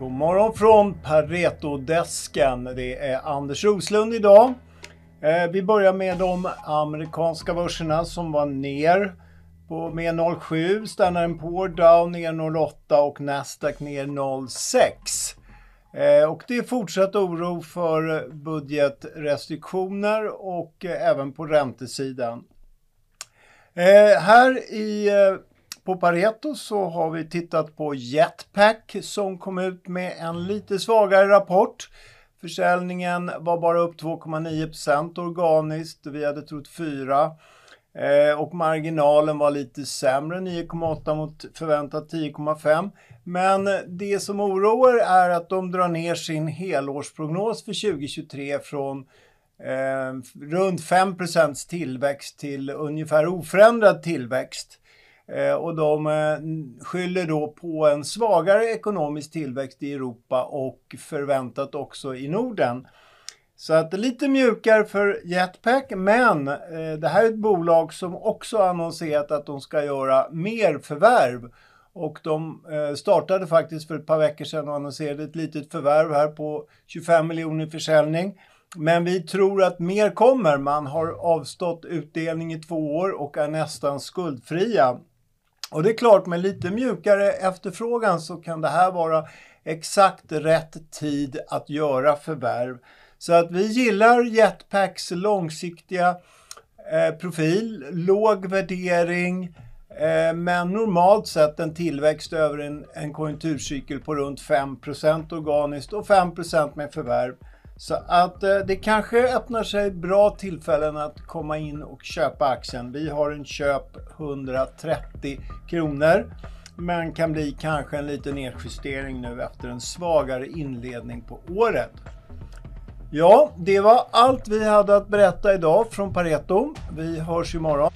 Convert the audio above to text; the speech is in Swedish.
God morgon från Pareto-desken. Det är Anders Roslund idag. Eh, vi börjar med de amerikanska börserna som var ner på med 0,7. Standard Poor down ner 0,8 och Nasdaq ner 0,6. Eh, och det är fortsatt oro för budgetrestriktioner och eh, även på räntesidan. Här i på Pareto så har vi tittat på Jetpack som kom ut med en lite svagare rapport. Försäljningen var bara upp 2,9% organiskt. Vi hade trott 4 eh, och marginalen var lite sämre, 9,8 mot förväntat 10,5. Men det som oroar är att de drar ner sin helårsprognos för 2023 från eh, runt 5% tillväxt till ungefär oförändrad tillväxt. Eh, och de eh, skyller då på en svagare ekonomisk tillväxt i Europa och förväntat också i Norden. Så att lite mjukare för Jetpack, men eh, det här är ett bolag som också annonserat att de ska göra mer förvärv. Och de startade faktiskt för ett par veckor sedan och annonserade ett litet förvärv här på 25 miljoner i försäljning. Men vi tror att mer kommer. Man har avstått utdelning i två år och är nästan skuldfria. Och det är klart, med lite mjukare efterfrågan så kan det här vara exakt rätt tid att göra förvärv. Så att vi gillar Jetpacks långsiktiga eh, profil, låg värdering, eh, men normalt sett en tillväxt över en, en konjunkturcykel på runt 5% organiskt och 5% med förvärv. Så att eh, det kanske öppnar sig bra tillfällen att komma in och köpa aktien. Vi har en köp 130 kronor. Men kan bli kanske en liten nedjustering nu efter en svagare inledning på året. Ja, det var allt vi hade att berätta idag från Pareto. Vi hörs imorgon.